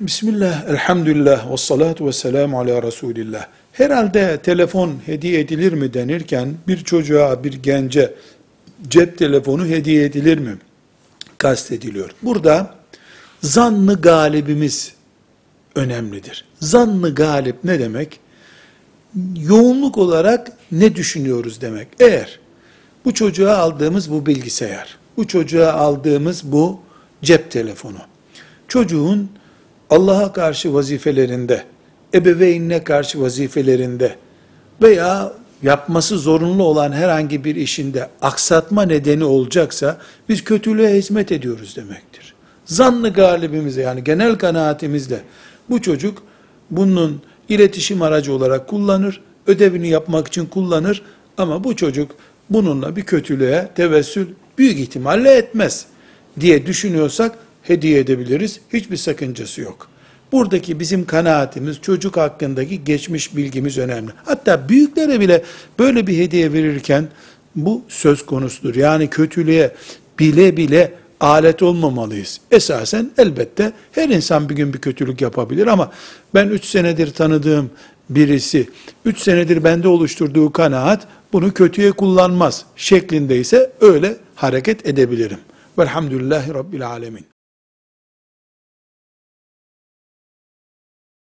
Bismillah, elhamdülillah, ve salatu ve selamu ala Resulillah. Herhalde telefon hediye edilir mi denirken bir çocuğa, bir gence cep telefonu hediye edilir mi? Kastediliyor. Burada zannı galibimiz önemlidir. Zannı galip ne demek? Yoğunluk olarak ne düşünüyoruz demek. Eğer bu çocuğa aldığımız bu bilgisayar, bu çocuğa aldığımız bu cep telefonu, çocuğun Allah'a karşı vazifelerinde, ebeveynine karşı vazifelerinde veya yapması zorunlu olan herhangi bir işinde aksatma nedeni olacaksa biz kötülüğe hizmet ediyoruz demektir. Zannı galibimize yani genel kanaatimizle bu çocuk bunun iletişim aracı olarak kullanır, ödevini yapmak için kullanır ama bu çocuk bununla bir kötülüğe tevessül büyük ihtimalle etmez diye düşünüyorsak hediye edebiliriz. Hiçbir sakıncası yok. Buradaki bizim kanaatimiz çocuk hakkındaki geçmiş bilgimiz önemli. Hatta büyüklere bile böyle bir hediye verirken bu söz konusudur. Yani kötülüğe bile bile alet olmamalıyız. Esasen elbette her insan bir gün bir kötülük yapabilir ama ben 3 senedir tanıdığım birisi 3 senedir bende oluşturduğu kanaat bunu kötüye kullanmaz şeklindeyse öyle hareket edebilirim. Velhamdülillahi Rabbil Alemin.